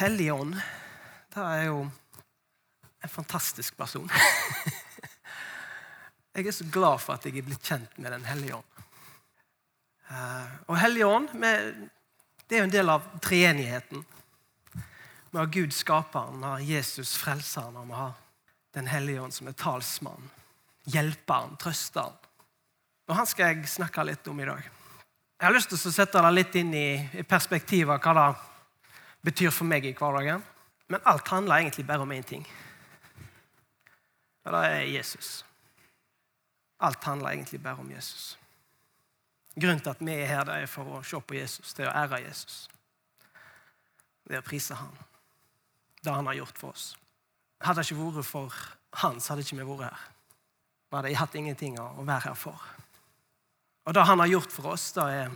Hellige ånd, det er jo en fantastisk person. jeg er så glad for at jeg er blitt kjent med Den hellige ånd. Eh, og Hellige ånd det er jo en del av treenigheten. Vi har Gud skaperen, vi har Jesus frelseren, og vi har Den hellige ånd som er talsmann, hjelperen, trøsteren. Og Han skal jeg snakke litt om i dag. Jeg har lyst til å sette det litt inn i perspektivet hva det betyr for meg i hverdagen. Men alt handler egentlig bare om én ting. Og det er Jesus. Alt handler egentlig bare om Jesus. Grunnen til at vi er her, det er for å se på Jesus, det er å ære Jesus. Det er å prise ham. Det han har gjort for oss. Hadde det ikke vært for han, så hadde ikke vi vært her. Vi hadde hatt ingenting å være her for. Og det han har gjort for oss, det er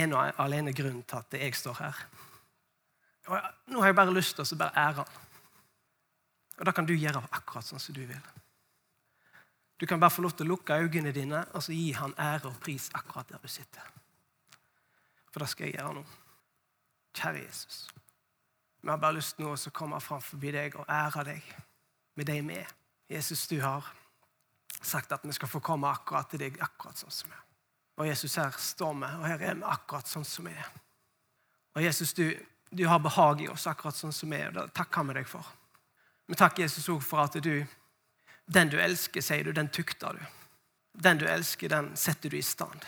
ene og alene grunnen til at jeg står her. Og nå har jeg bare lyst til å bare ære han. Og det kan du gjøre akkurat sånn som du vil. Du kan bare få lov til å lukke øynene dine og så gi han ære og pris akkurat der du sitter. For det skal jeg gjøre nå. Kjære Jesus. Vi har bare lyst nå å komme fram forbi deg og ære deg med deg med. Jesus, du har sagt at vi skal få komme akkurat til deg, akkurat sånn som vi er. Og Jesus, her står vi, og her er vi akkurat sånn som vi er. Og Jesus, du, du har behag i oss akkurat sånn som vi er, det takker vi deg for. Vi takker Jesus òg for at du den du elsker, sier du, den tukter du. Den du elsker, den setter du i stand.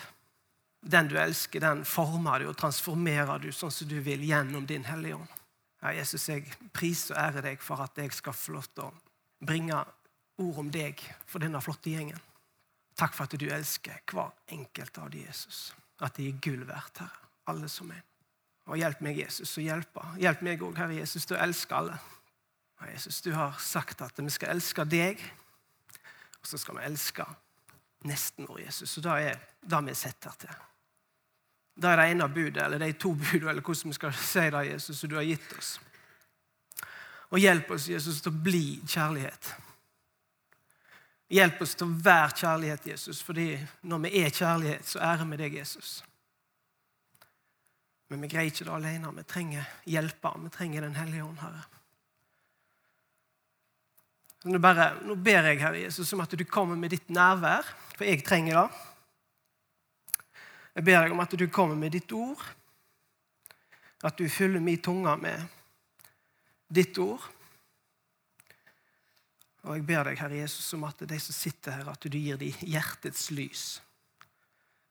Den du elsker, den former du og transformerer du sånn som du vil gjennom din Hellige Ånd. Ja, Jesus, jeg priser og ærer deg for at jeg skal få lov til å bringe ord om deg for denne flotte gjengen. Takk for at du elsker hver enkelt av de, Jesus. At de er gull verdt, Herre. Alle som en. Og hjelp meg, Jesus, å hjelpe. Hjelp meg òg, Herre Jesus, til å elske alle. Og Jesus, du har sagt at vi skal elske deg og så skal vi elske nesten vår Jesus. Og det er det vi er satt her til. Det er det ene budet, eller de to budene, eller hvordan vi skal si det, Jesus, som du har gitt oss. Og hjelp oss, Jesus, til å bli kjærlighet. Hjelp oss til å være kjærlighet, Jesus, fordi når vi er kjærlighet, så ærer vi deg, Jesus. Men vi greier ikke det alene. Vi trenger hjelper. Vi trenger Den hellige ånd, Herre. Nå, bare, nå ber jeg, Herre Jesus, om at du kommer med ditt nærvær, for jeg trenger det. Jeg ber deg om at du kommer med ditt ord, at du fyller min tunge med ditt ord. Og jeg ber deg, Herre Jesus, om at de som sitter her, at du gir dem hjertets lys,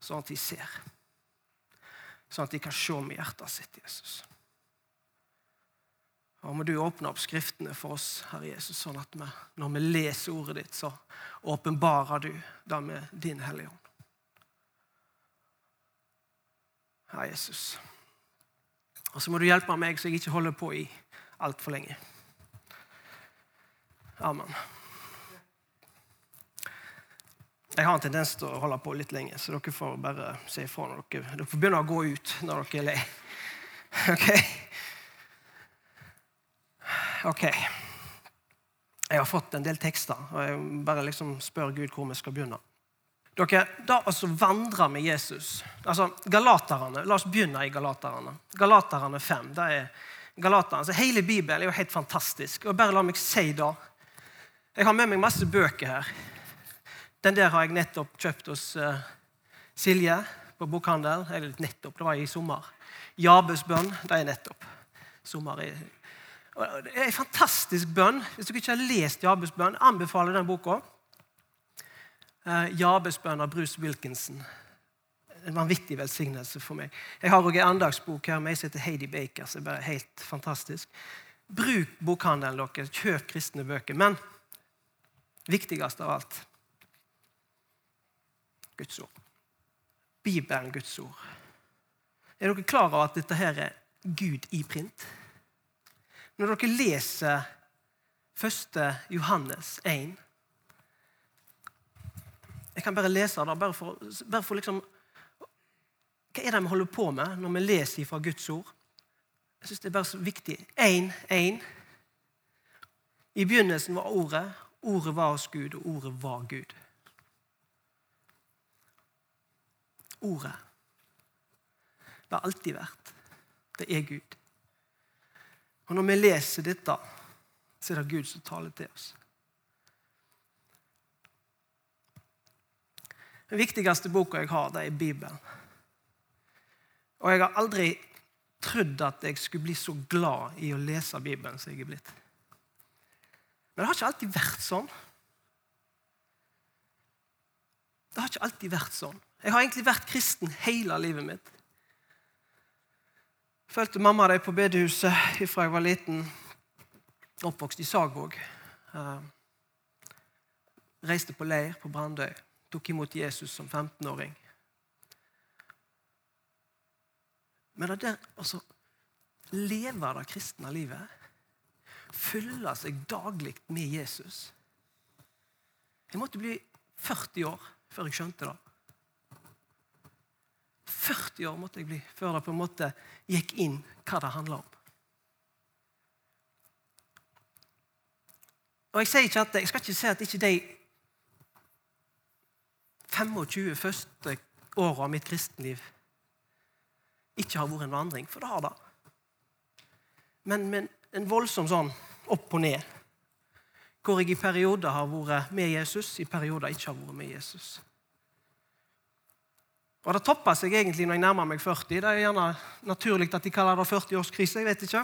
sånn at de ser. Sånn at de kan se med hjertet sitt, Jesus. Og må du åpne opp Skriftene for oss, Herre Jesus, sånn at vi, når vi leser ordet ditt, så åpenbarer du det med din Hellige Ånd. Herre Jesus. Og så må du hjelpe meg så jeg ikke holder på i altfor lenge. Amen. Jeg har en tendens til å holde på litt lenge, så dere får bare si ifra når dere, dere får begynne å gå ut når dere er lei. OK? OK. Jeg har fått en del tekster, og jeg bare liksom spør Gud hvor vi skal begynne. Dere, Da altså vandre med Jesus altså Galaterne, La oss begynne i Galaterne. Galaterne 5. det er Galaterne, Så Hele Bibelen er jo helt fantastisk. og bare la meg si det. Jeg har med meg masse bøker her. Den der har jeg nettopp kjøpt hos uh, Silje på bokhandel. Eller nettopp, det var i sommer. Jabes bønn, det er nettopp. Sommer i det er en fantastisk bønn. Hvis dere ikke har lest Jabes bønn, anbefaler den boka. Eh, Jabes bønn av Bruce Wilkinson. En vanvittig velsignelse for meg. Jeg har også en andagsbok her med som heter Heidi Baker. som er bare helt fantastisk. Bruk bokhandelen deres. Kjøp kristne bøker. Men viktigst av alt Guds ord. Bibelen, Guds ord. Er dere klar over at dette her er Gud i print? Når dere leser 1. Johannes 1 Jeg kan bare lese det bare for, bare for liksom Hva er det vi holder på med når vi leser fra Guds ord? Jeg syns det er bare så viktig. 1.1. I begynnelsen var Ordet. Ordet var hos Gud, og ordet var Gud. Ordet. Det har alltid vært. Det er Gud. Og når vi leser dette, så er det Gud som taler til oss. Den viktigste boka jeg har, det er Bibelen. Og jeg har aldri trodd at jeg skulle bli så glad i å lese Bibelen som jeg er blitt. Men det har ikke alltid vært sånn. Det har ikke alltid vært sånn. Jeg har egentlig vært kristen hele livet mitt. Fulgte mamma og de på bedehuset fra jeg var liten. Oppvokst i Sagvåg. Uh, reiste på leir på Brandøy. Tok imot Jesus som 15-åring. Men det der altså leve det kristne livet, fylle seg daglig med Jesus Jeg måtte bli 40 år før jeg skjønte det. 40 år måtte jeg bli før det på en måte gikk inn hva det handla om. Og Jeg, sier ikke at, jeg skal ikke si at ikke de 25 første åra av mitt kristenliv ikke har vært en vandring, for det har det. Men, men en voldsom sånn opp og ned, hvor jeg i perioder har vært med Jesus, i perioder ikke har vært med Jesus. Og Det topper seg egentlig når jeg nærmer meg 40. Det er gjerne naturlig at de kaller det 40-årskrise. jeg vet ikke.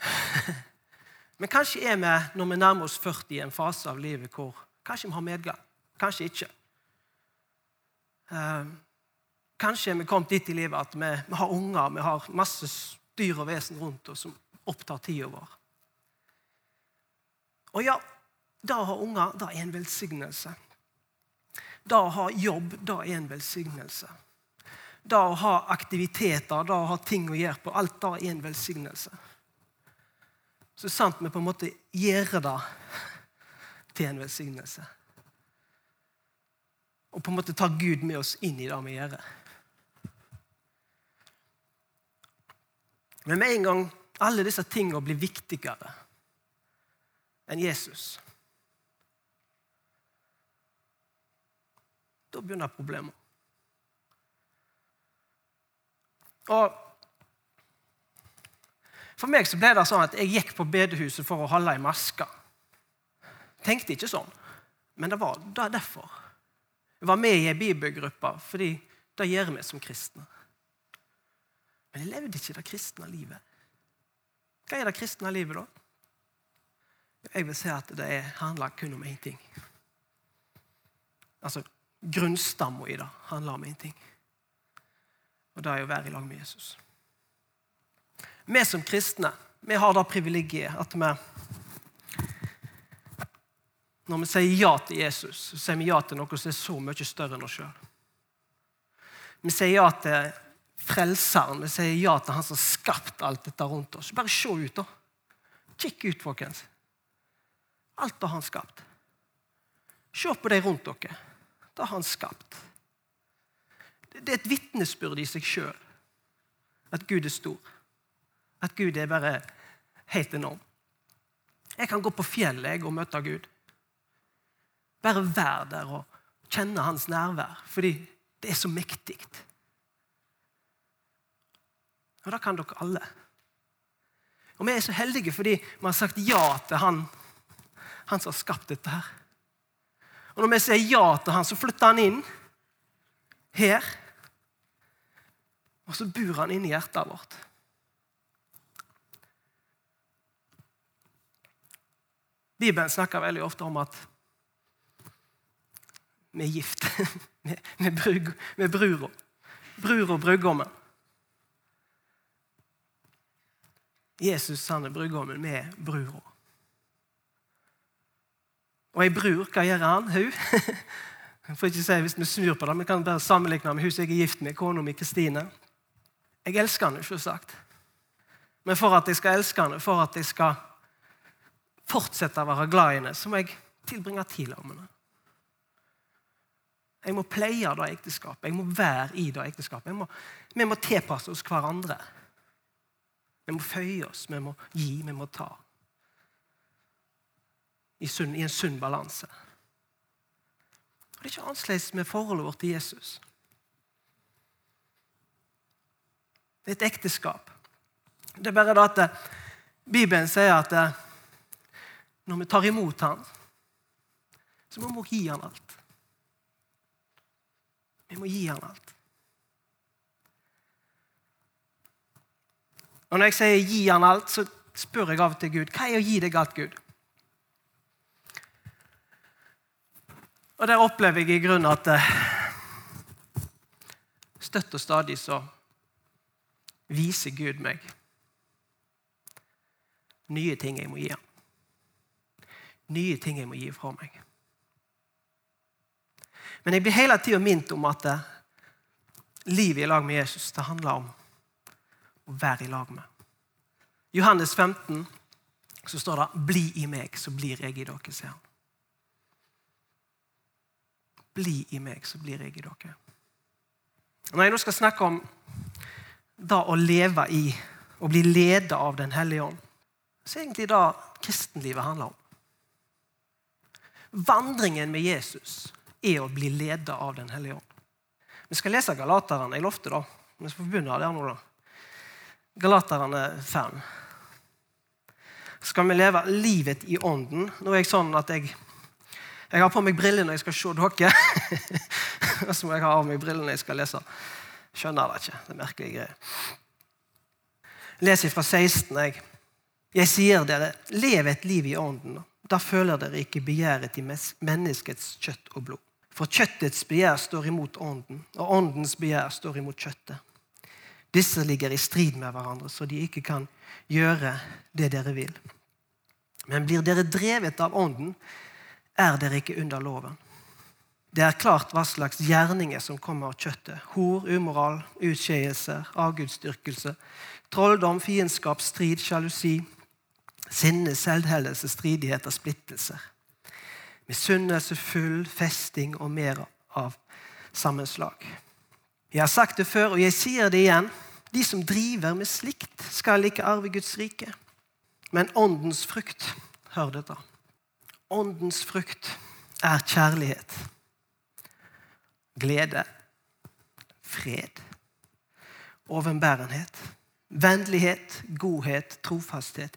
Men kanskje er vi når vi nærmer oss 40 i en fase av livet hvor kanskje vi har medgang. Kanskje ikke. Uh, kanskje er vi kommet dit i livet at vi, vi har unger, vi har masse dyr og vesen rundt oss som opptar tida vår. Og ja, det å ha unger, det er en velsignelse. Det å ha jobb, det er en velsignelse. Det å ha aktiviteter, det å ha ting å gjøre på, alt det er en velsignelse. Så sant vi på en måte gjør det til en velsignelse. Og på en måte tar Gud med oss inn i det vi gjør. Men med en gang alle disse tingene blir viktigere enn Jesus Da begynner problemet. Og For meg så ble det sånn at jeg gikk på bedehuset for å holde ei maske. Tenkte ikke sånn, men det var det derfor. Jeg var med i ei bibelgruppe fordi det gjør vi som kristne. Men jeg levde ikke det kristne livet. Hva er det kristne livet, da? Jeg vil si at det handler kun om én ting. Altså, Grunnstamma i det handler om én ting. Og det er å være i lag med Jesus. Vi som kristne vi har det privilegiet at vi Når vi sier ja til Jesus, så sier vi ja til noe som er så mye større enn oss sjøl. Vi sier ja til Frelseren. Vi sier ja til Han som har skapt alt dette rundt oss. Bare se ut, da. Kikk ut, folkens. Alt har Han skapt. Se på de rundt dere. Har Han skapt. Det er et vitnesbyrd i seg sjøl at Gud er stor. At Gud er bare helt enorm. Jeg kan gå på fjellet og møte Gud. Bare være der og kjenne hans nærvær, fordi det er så mektig. Og det kan dere alle. Og vi er så heldige fordi vi har sagt ja til han, han som har skapt dette her. Og når vi sier ja til han, så flytter han inn her. Og så bor han inni hjertet vårt. Bibelen snakker veldig ofte om at vi er gift med, brug, med brura. Og brudgommen. Jesus han er brudgommen med brura. Og ei bror, hva gjør han? Hun? Jeg får ikke si hvis vi snur på det, vi kan bare sammenligne med hun jeg er gift med, kona mi Kristine. Jeg elsker henne, selvsagt. Men for at jeg skal elske henne, for at jeg skal fortsette å være glad i henne, så må jeg tilbringe tid med henne. Jeg må pleie det ekteskapet. Jeg må være i det ekteskapet. Vi må tilpasse oss hverandre. Vi må føye oss, vi må gi, vi må ta i, en sunn balanse. Det er ikke annerledes med forholdet vårt til Jesus. Det er et ekteskap. Det er bare det at eh, Bibelen sier at eh, når vi tar imot ham, så må vi gi ham alt. Vi må gi ham alt. Og Når jeg sier 'gi han alt', så spør jeg av og til Gud hva er å gi deg alt, Gud? Og Der opplever jeg i grunnen at eh, støtt og stadig så viser Gud meg nye ting jeg må gi ham. Nye ting jeg må gi fra meg. Men jeg blir hele tida minnet om at eh, livet i lag med Jesus det handler om å være i lag med. Johannes 15 så står det 'Bli i meg, så blir jeg i dere', sier han. Bli i meg, så blir jeg i dere. Når jeg nå skal snakke om da å leve i og bli ledet av Den hellige ånd, så er egentlig det kristenlivet handler om. Vandringen med Jesus er å bli ledet av Den hellige ånd. Vi skal lese Galaterne. Jeg lovte da. Vi skal begynne der nå. da. Galaterne 5. Skal vi leve livet i ånden? Nå er jeg sånn at jeg, jeg har på meg briller når jeg skal se dere. Og så må jeg ha av meg brillene når jeg skal lese. Skjønner det ikke. Det er merkelige greier. Les fra 16. Jeg. jeg sier dere, lev et liv i ånden. Da føler dere ikke begjæret i menneskets kjøtt og blod. For kjøttets begjær står imot ånden, og åndens begjær står imot kjøttet. Disse ligger i strid med hverandre, så de ikke kan gjøre det dere vil. Men blir dere drevet av Ånden, er dere ikke under loven. Det er klart hva slags gjerninger som kommer av kjøttet. Hor, umoral, utskeielser, avgudsdyrkelse, trolldom, fiendskap, strid, sjalusi, sinne, selvhellelse, stridigheter, splittelser. Misunnelse, full festing og mer av sammenslag. Jeg har sagt det før, og jeg sier det igjen. De som driver med slikt, skal ikke arve Guds rike. Men åndens frukt Hør dette. Åndens frukt er kjærlighet, glede, fred, overbærenhet, vennlighet, godhet, trofasthet,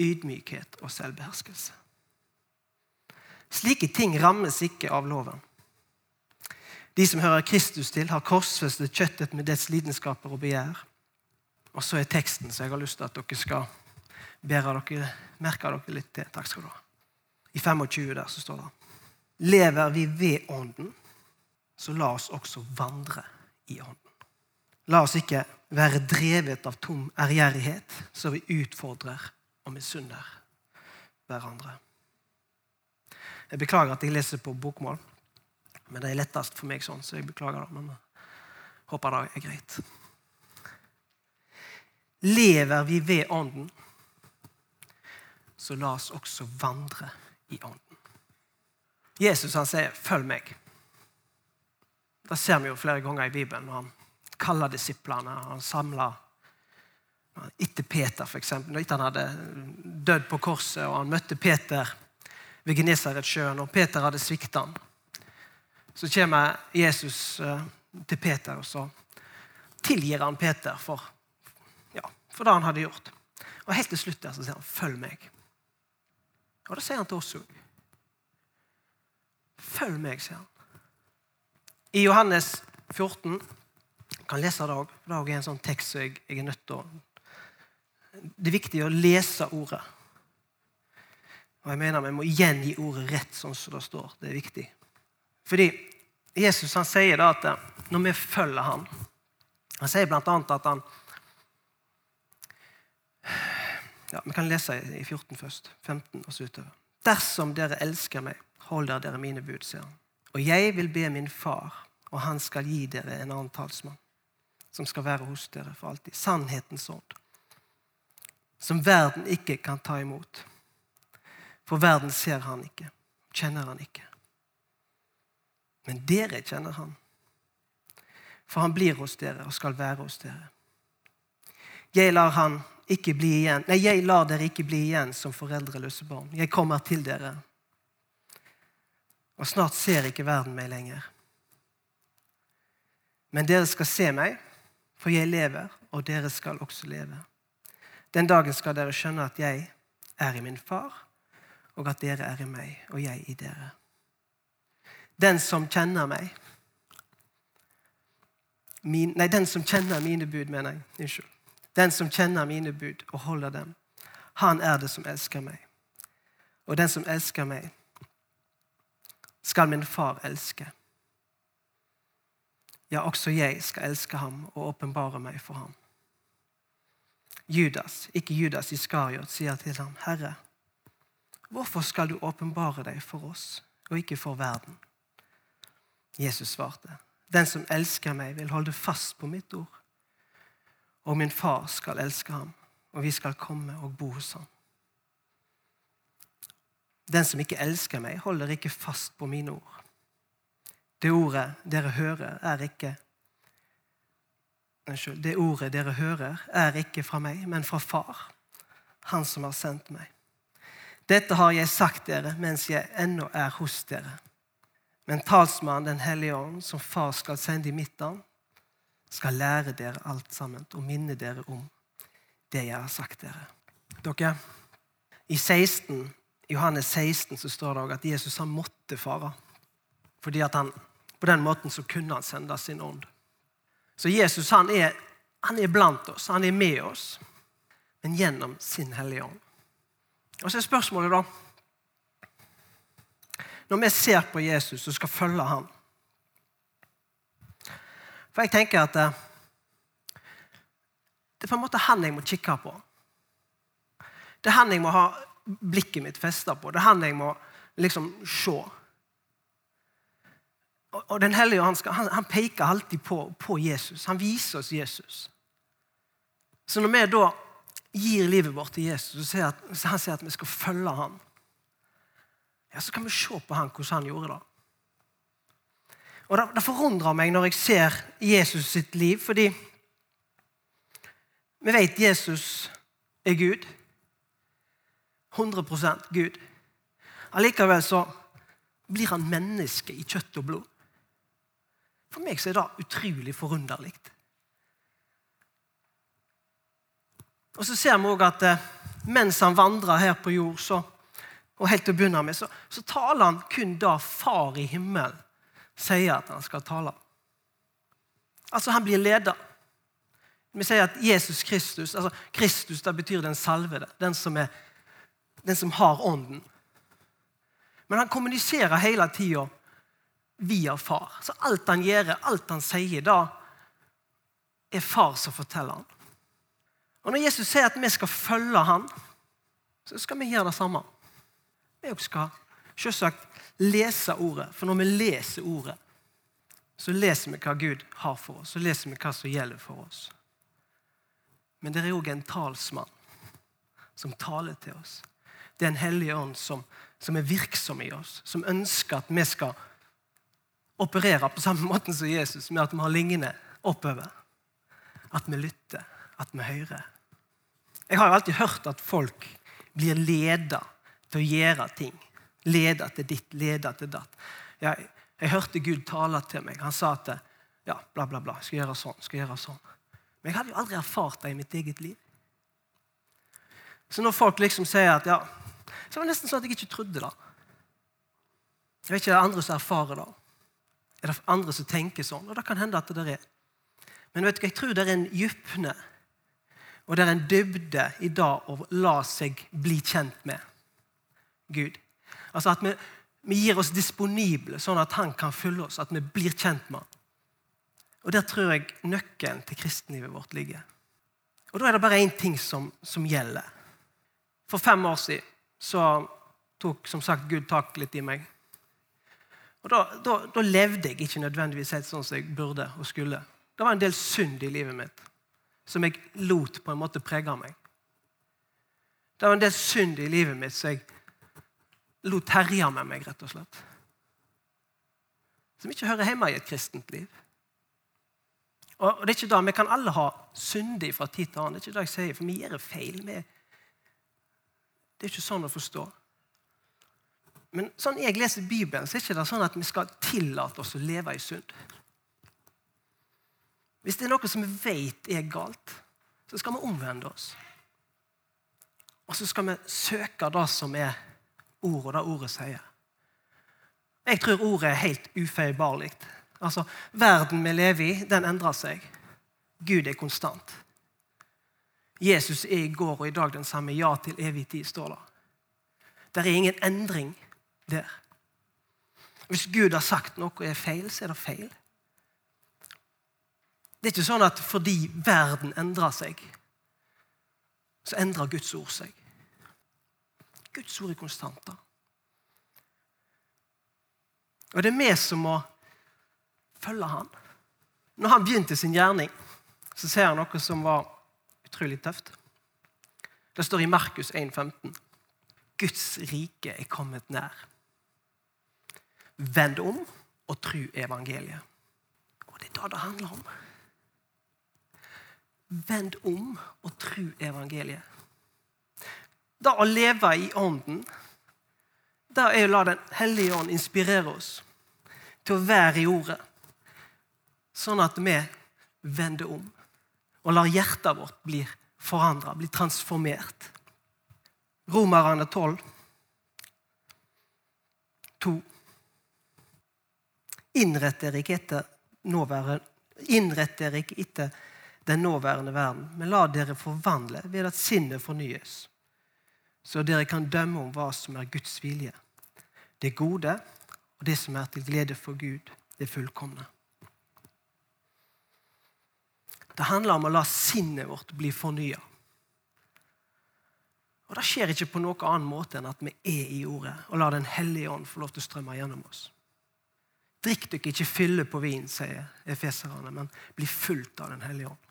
ydmykhet og selvbeherskelse. Slike ting rammes ikke av loven. De som hører Kristus til, har korsfestet kjøttet med dets lidenskaper og begjær. Og så er teksten som jeg har lyst til at dere skal bære dere, merke dere litt til. Takk skal du ha. I 25 der så står det Lever vi ved Ånden, så la oss også vandre i Ånden. La oss ikke være drevet av tom ærgjerrighet, så vi utfordrer og misunner hverandre. Jeg beklager at jeg leser på bokmål. Men det er lettest for meg sånn, så jeg beklager det. Men jeg håper det er greit. Lever vi ved Ånden, så la oss også vandre i Ånden. Jesus han sier 'følg meg'. Det ser vi jo flere ganger i Bibelen. når Han kaller disiplene. Han samler etter Peter, f.eks. Etter han hadde dødd på korset og han møtte Peter ved Genesaretsjøen, og Peter hadde svikta ham så kommer Jesus eh, til Peter, og så tilgir han Peter for, ja, for det han hadde gjort. Og Helt til slutt der så sier han 'følg meg'. Og det sier han til oss òg. Følg meg, sier han. I Johannes 14 kan lese det òg. Det er en sånn tekst som jeg, jeg er nødt til å Det er viktig å lese ordet. Og jeg mener Vi må gjengi ordet rett, sånn som det står. Det er viktig. Fordi Jesus han sier da at når vi følger ham Han sier bl.a. at han ja, Vi kan lese i 14 først. 15 og så utover. Dersom dere elsker meg, holder dere mine bud, sier han. Og jeg vil be min far, og han skal gi dere en annen talsmann, som skal være hos dere for alltid. Sannhetens ånd. Som verden ikke kan ta imot. For verden ser han ikke, kjenner han ikke. Men dere kjenner han. For han blir hos dere og skal være hos dere. Jeg lar, han ikke bli igjen. Nei, jeg lar dere ikke bli igjen som foreldreløse barn. Jeg kommer til dere. Og snart ser ikke verden meg lenger. Men dere skal se meg, for jeg lever, og dere skal også leve. Den dagen skal dere skjønne at jeg er i min far, og at dere er i meg, og jeg i dere. Den som kjenner meg min, Nei, den som kjenner mine bud, mener jeg. Unnskyld. Den som kjenner mine bud og holder dem, han er det som elsker meg. Og den som elsker meg, skal min far elske. Ja, også jeg skal elske ham og åpenbare meg for ham. Judas, ikke Judas Iskariot, sier til ham, Herre, hvorfor skal du åpenbare deg for oss og ikke for verden? Jesus svarte, Den som elsker meg, vil holde fast på mitt ord. Og min far skal elske ham, og vi skal komme og bo hos ham. Den som ikke elsker meg, holder ikke fast på mine ord. Det ordet dere hører, er ikke Unnskyld. Det ordet dere hører, er ikke fra meg, men fra Far, Han som har sendt meg. Dette har jeg sagt dere mens jeg ennå er hos dere. Men talsmannen Den hellige ånd, som Far skal sende i mitt navn, skal lære dere alt sammen og minne dere om det jeg har sagt dere. Dere, I 16, Johannes 16 så står det også at Jesus han måtte fare. Fordi at han, på den måten så kunne han sende sin ånd. Så Jesus han er, han er blant oss, han er med oss, men gjennom sin Hellige Ånd. Og så er spørsmålet, da Når vi ser på Jesus og skal følge ham For jeg tenker at eh, det er på en måte han jeg må kikke på. Det er han jeg må ha blikket mitt festa på. Det er han jeg må liksom se. Og Den hellige han, han, han, peker alltid på, på, Jesus. Han viser oss Jesus. Så når vi da gir livet vårt til Jesus, så, at, han sier at vi skal følge ham, ja, så kan vi se på han, hvordan han gjorde det. Og Det, det forundrer meg når jeg ser Jesus sitt liv, fordi vi vet Jesus er Gud. 100% Gud. Allikevel så blir han menneske i kjøtt og blod. For meg så er det utrolig forunderlig. Og så ser vi òg at eh, mens han vandrer her på jord, så, og helt til å begynne med, så, så taler han kun da Far i himmelen sier at han skal tale. Altså, han blir leder. Vi sier at Jesus Kristus altså Kristus det betyr den salvede, den som, er, den som har ånden. Men han kommuniserer hele tida via far. Så alt han gjør, alt han sier, da er far som forteller han. Og Når Jesus sier at vi skal følge han, så skal vi gjøre det samme. Vi skal selvsagt lese ordet, for når vi leser ordet, så leser vi hva Gud har for oss, så leser vi hva som gjelder for oss. Men det er òg en talsmann som taler til oss. Det er en hellig ånd som, som er virksom i oss, som ønsker at vi skal operere på samme måte som Jesus, med at vi har lignende oppover. At vi lytter, at vi hører. Jeg har alltid hørt at folk blir leda til å gjøre ting. Leda til ditt, leda til datt. Jeg, jeg hørte Gud tale til meg. Han sa at ja, bla, bla, bla, skal gjøre sånn, skal gjøre sånn. Men jeg hadde jo aldri erfart det i mitt eget liv. Så når folk liksom sier at ja, så var det nesten sånn at jeg ikke trodde det. Jeg vet ikke det er andre som erfarer det er det andre som tenker sånn. Og det kan hende at det er. Men vet du, jeg tror det er en dypne og det er en dybde i dag å la seg bli kjent med Gud. Altså At vi, vi gir oss disponible, sånn at han kan fylle oss. At vi blir kjent med han. Og Der tror jeg nøkkelen til kristenlivet vårt ligger. Og Da er det bare én ting som, som, gjelder. For fem år siden så tok som sagt Gud tak litt i meg. Og da, da, da, levde jeg ikke nødvendigvis helt sånn som jeg burde og skulle. Det var en del synd i livet mitt som jeg lot på en måte prege meg. Det var en del synd i livet mitt som jeg lot terje med meg, rett og slett. Som ikke hører hjemme i et kristent liv. Og det er ikke da, Vi kan alle ha syndig fra tid til annen. Det er ikke det jeg sier, for vi gjør feil. det er ikke sånn å forstå. Men sånn jeg leser Bibelen, så er det ikke sånn at vi skal tillate oss å leve i synd. Hvis det er noe som vi vet er galt, så skal vi omvende oss. Og så skal vi søke det som er ord, og det ordet sier. Jeg tror ordet er helt ufeilbarlig. Altså, verden vi lever i, den endrer seg. Gud er konstant. Jesus er i går og i dag den samme. Ja til evig tid, står det. Det er ingen endring der. Hvis Gud har sagt noe er feil, så er det feil. Det er ikke sånn at fordi verden endrer seg, så endrer Guds ord seg. Guds ord er konstant. da. Og det er vi som må følge han. Når han begynte sin gjerning, så ser han noe som var utrolig tøft. Det står i Markus 1,15. Guds rike er kommet nær. Vend om og tru evangeliet. Og det er det det handler om. Vend om og tru evangeliet. Det å leve i Ånden, det er å la Den hellige ånd inspirere oss til å være i Ordet, sånn at vi vender om og lar hjertet vårt bli forandra, bli transformert. Romerne 12, 2. Innrett dere ikke etter etter den nåværende verden, men la dere forvandle ved at sinnet fornyes, så dere kan dømme om hva som er Guds vilje. Det gode og det som er til glede for Gud, det fullkomne. Det handler om å la sinnet vårt bli fornya. Og Det skjer ikke på noen annen måte enn at vi er i Ordet og lar Den hellige ånd få lov til å strømme gjennom oss. Drikk dere ikke fylle på vin, sier efeserne, men bli fulgt av Den hellige ånd.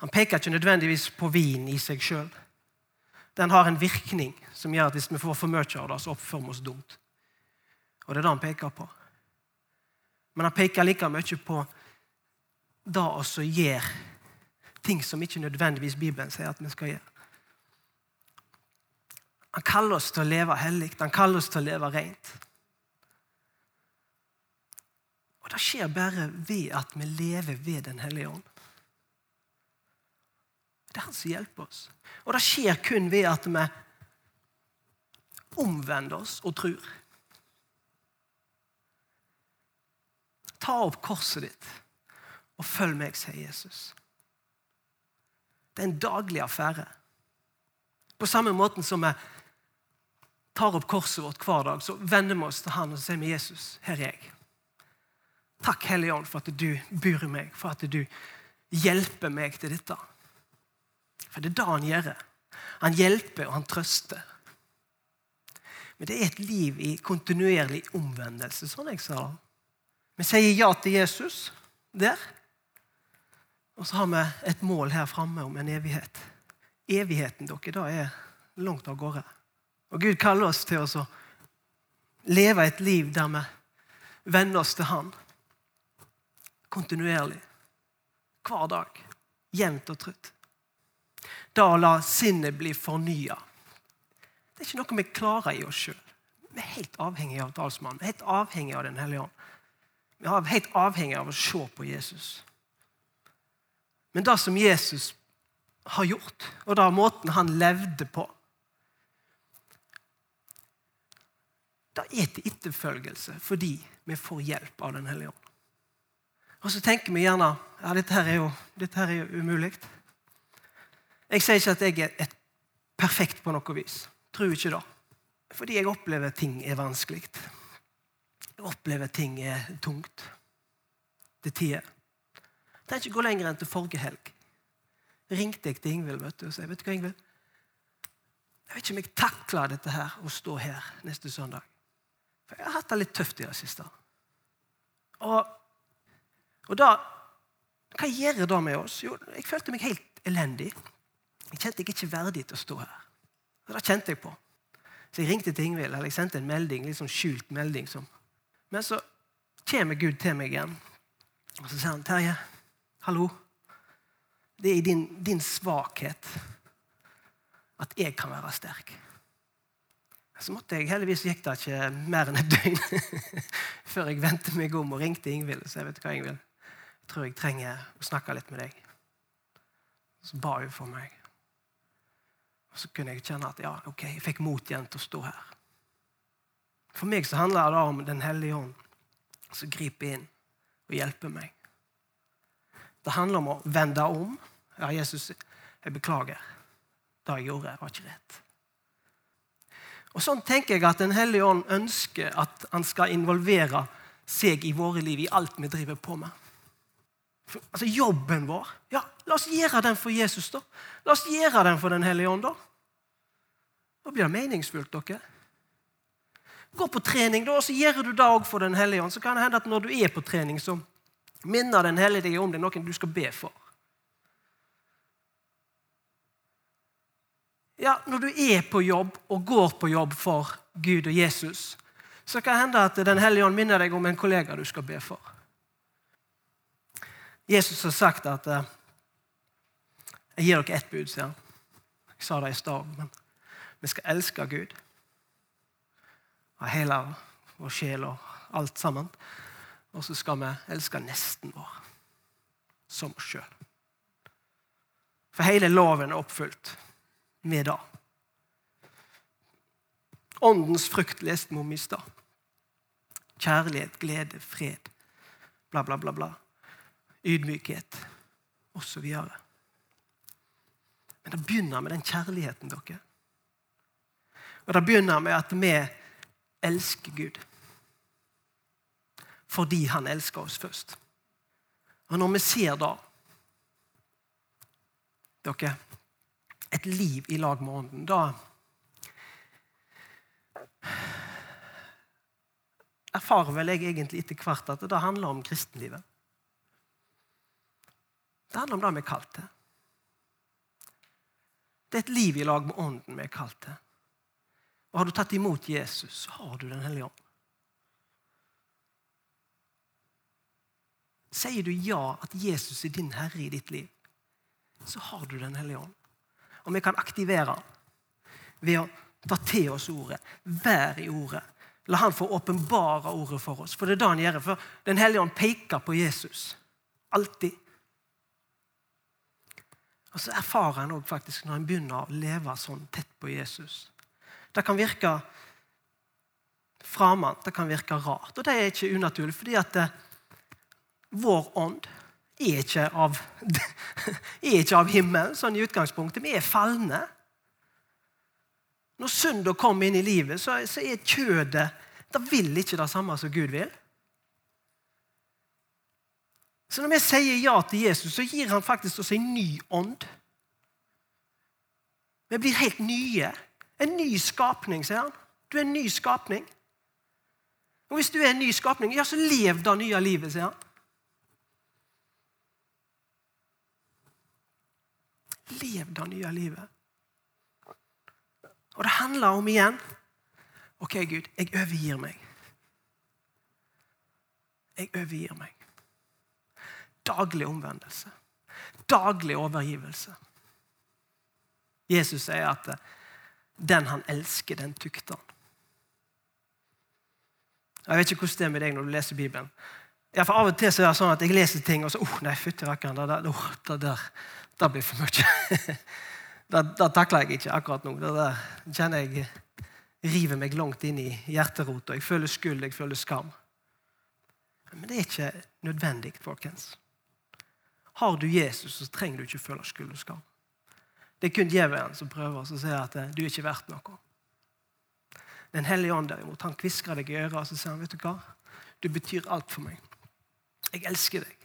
Han peker ikke nødvendigvis på vin i seg sjøl. Den har en virkning som gjør at hvis vi får for mye av det, så oppfører vi oss dumt. Og det er det han peker på. Men han peker like mye på det å gjøre ting som ikke nødvendigvis Bibelen sier at vi skal gjøre. Han kaller oss til å leve hellig. Han kaller oss til å leve rent. Og Det skjer bare ved at vi lever ved Den hellige ånd. Det er han som hjelper oss. Og det skjer kun ved at vi omvender oss og tror. Ta opp korset ditt og følg meg, sier Jesus. Det er en daglig affære. På samme måten som vi tar opp korset vårt hver dag, så vender vi oss til han og sier med Jesus, her er jeg. Takk, Hellige Ånd, for at du bor i meg, for at du hjelper meg til dette. For det er det han gjør. Han hjelper, og han trøster. Men det er et liv i kontinuerlig omvendelse, sånn jeg sa. Vi sier ja til Jesus der. Og så har vi et mål her framme om en evighet. Evigheten dere, da er langt av gårde. Og Gud kaller oss til å leve et liv der vi venner oss til Han kontinuerlig. Hver dag. Jevnt og trutt da å la sinnet bli fornya. Det er ikke noe vi klarer i oss sjøl. Vi er helt avhengige av talsmannen. Vi er helt avhengige av Den hellige ånd. Vi er helt avhengige av å se på Jesus. Men det som Jesus har gjort, og den måten han levde på Det er til etterfølgelse fordi vi får hjelp av Den hellige ånd. Og så tenker vi gjerne ja, dette her er jo, dette her er jo umulig. Jeg sier ikke at jeg er perfekt på noe vis. Tror ikke det. Fordi jeg opplever ting er vanskelig. Jeg opplever ting er tungt til tider. Tenk ikke gå lenger enn til forrige helg. Ringte jeg til Ingvild vet du, og sa vet du hva, Ingvild? Jeg vet ikke om jeg takler dette her, å stå her neste søndag. For jeg har hatt det litt tøft i det siste. Og, og da Hva gjør det med oss? Jo, jeg følte meg helt elendig. Jeg kjente jeg ikke verdig til å stå her. Og Det kjente jeg på. Så jeg ringte til Ingvild eller jeg sendte en melding, litt sånn skjult melding. Som. Men så kommer Gud til meg igjen, og så sier han, 'Terje, hallo. Det er i din, din svakhet at jeg kan være sterk.' Så måtte jeg, Heldigvis gikk det ikke mer enn et døgn før jeg vendte meg om og ringte Ingvild. Så jeg vet hva, Ingvild, jeg tror jeg trenger å snakke litt med deg. Så ba hun for meg. Og så kunne jeg kjenne at ja, ok, jeg fikk mot igjen til å stå her. For meg så handler det om Den hellige ånd som griper inn og hjelper meg. Det handler om å vende om. Ja, Jesus, jeg beklager. Det jeg gjorde, var ikke rett. Og Sånn tenker jeg at Den hellige ånd ønsker at han skal involvere seg i våre liv, i alt vi driver på med. Altså Jobben vår ja, La oss gjøre den for Jesus, da. La oss gjøre den for Den hellige ånd, da. Da blir det meningsfullt, dere. Gå på trening, da, og så gjør du det òg for Den hellige ånd. Så kan det hende at når du er på trening, så minner Den hellige deg om det er noen du skal be for. Ja, Når du er på jobb og går på jobb for Gud og Jesus, så kan det hende at Den hellige ånd minner deg om en kollega du skal be for. Jesus har sagt at eh, Jeg gir dere ett bud, sier han. Jeg sa det i stad, men vi skal elske Gud av hele vår sjel og alt sammen. Og så skal vi elske nesten vår som oss sjøl. For hele loven er oppfylt med det. Åndens frukt leste vi om i stad. Kjærlighet, glede, fred, bla, bla, bla. bla. Ydmykhet osv. Men det begynner med den kjærligheten, dere. Og det begynner med at vi elsker Gud. Fordi han elsker oss først. Og når vi ser da dere, et liv i lag med Ånden, da erfarer vel jeg egentlig etter hvert at det handler om kristenlivet. Det handler om det vi er kalt til. Det er et liv i lag med Ånden vi er kalt til. Og Har du tatt imot Jesus, så har du Den hellige ånd. Sier du ja at Jesus er din herre i ditt liv, så har du Den hellige ånd. Og vi kan aktivere ved å ta til oss ordet, være i ordet. La han få åpenbare ordet for oss. For det er det han gjør. For Den hellige ånd peker på Jesus. Alltid. Og så erfarer en òg faktisk når en begynner å leve sånn tett på Jesus. Det kan virke fremmed, det kan virke rart. Og det er ikke unaturlig, fordi at det, eh, vår ånd er ikke av, er ikke av himmelen, sånn i utgangspunktet. Vi er falne. Når synda kommer inn i livet, så, så er kjødet Det vil ikke det samme som Gud vil. Så når vi sier ja til Jesus, så gir han faktisk oss en ny ånd. Vi blir helt nye. En ny skapning, sier han. Du er en ny skapning. Og hvis du er en ny skapning, ja, så lev det nye livet, sier han. Lev det nye livet. Og det handler om igjen OK, Gud, jeg overgir meg. Jeg overgir meg. Daglig omvendelse. Daglig overgivelse. Jesus sier at den han elsker, den tukter han. Jeg vet ikke hvordan det er med deg når du leser Bibelen. Ja, for Av og til så er det sånn at jeg leser ting, og så oh, nei, fytti rakkeren, det, det, det, der, det blir for mye. det, det takler jeg ikke akkurat nå. Det der kjenner jeg river meg langt inn i hjerterota. Jeg føler skyld, jeg føler skam. Men det er ikke nødvendig, folkens. Har du Jesus, så trenger du ikke føle skyld og skam. Det er kun djevelen som prøver å si at eh, du er ikke verdt noe. Den hellige ånd derimot, han kvisker deg i øret og så sier han, vet du hva? Du betyr alt for meg. Jeg elsker deg.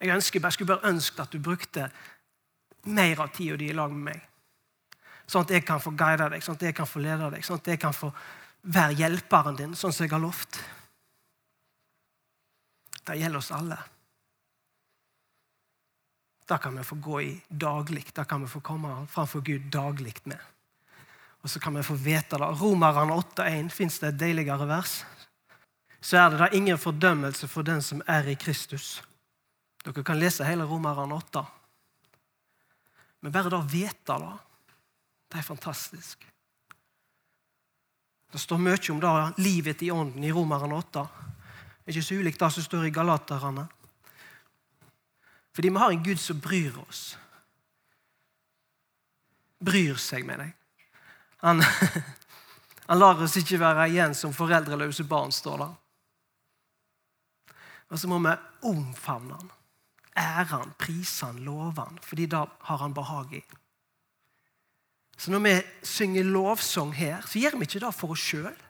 Jeg, ønsker, jeg skulle bare ønske at du brukte mer av tida di i lag med meg. Sånn at jeg kan få guide deg, sånn at jeg kan få lede deg, sånn at jeg kan få være hjelperen din, sånn som jeg har lovt. Det gjelder oss alle. Det kan vi få gå i daglig. Det kan vi få komme framfor Gud daglig med. Og så kan vi få vite det. Romerne 8,1 fins det et deiligere vers. Så er det da ingen fordømmelse for den som er i Kristus. Dere kan lese hele Romerne 8. Men bare da å vite det, det er fantastisk. Det står mye om det, livet i ånden i Romerne 8. Det er ikke så ulikt det som står i Galaterne. Fordi vi har en Gud som bryr oss. bryr seg mener jeg. Han, han lar oss ikke være igjen som foreldreløse barn, står det. Og så må vi omfavne han, ære han, prise han, love han, fordi da har han behag i. Så når vi synger lovsang her, så gjør vi ikke det for oss sjøl.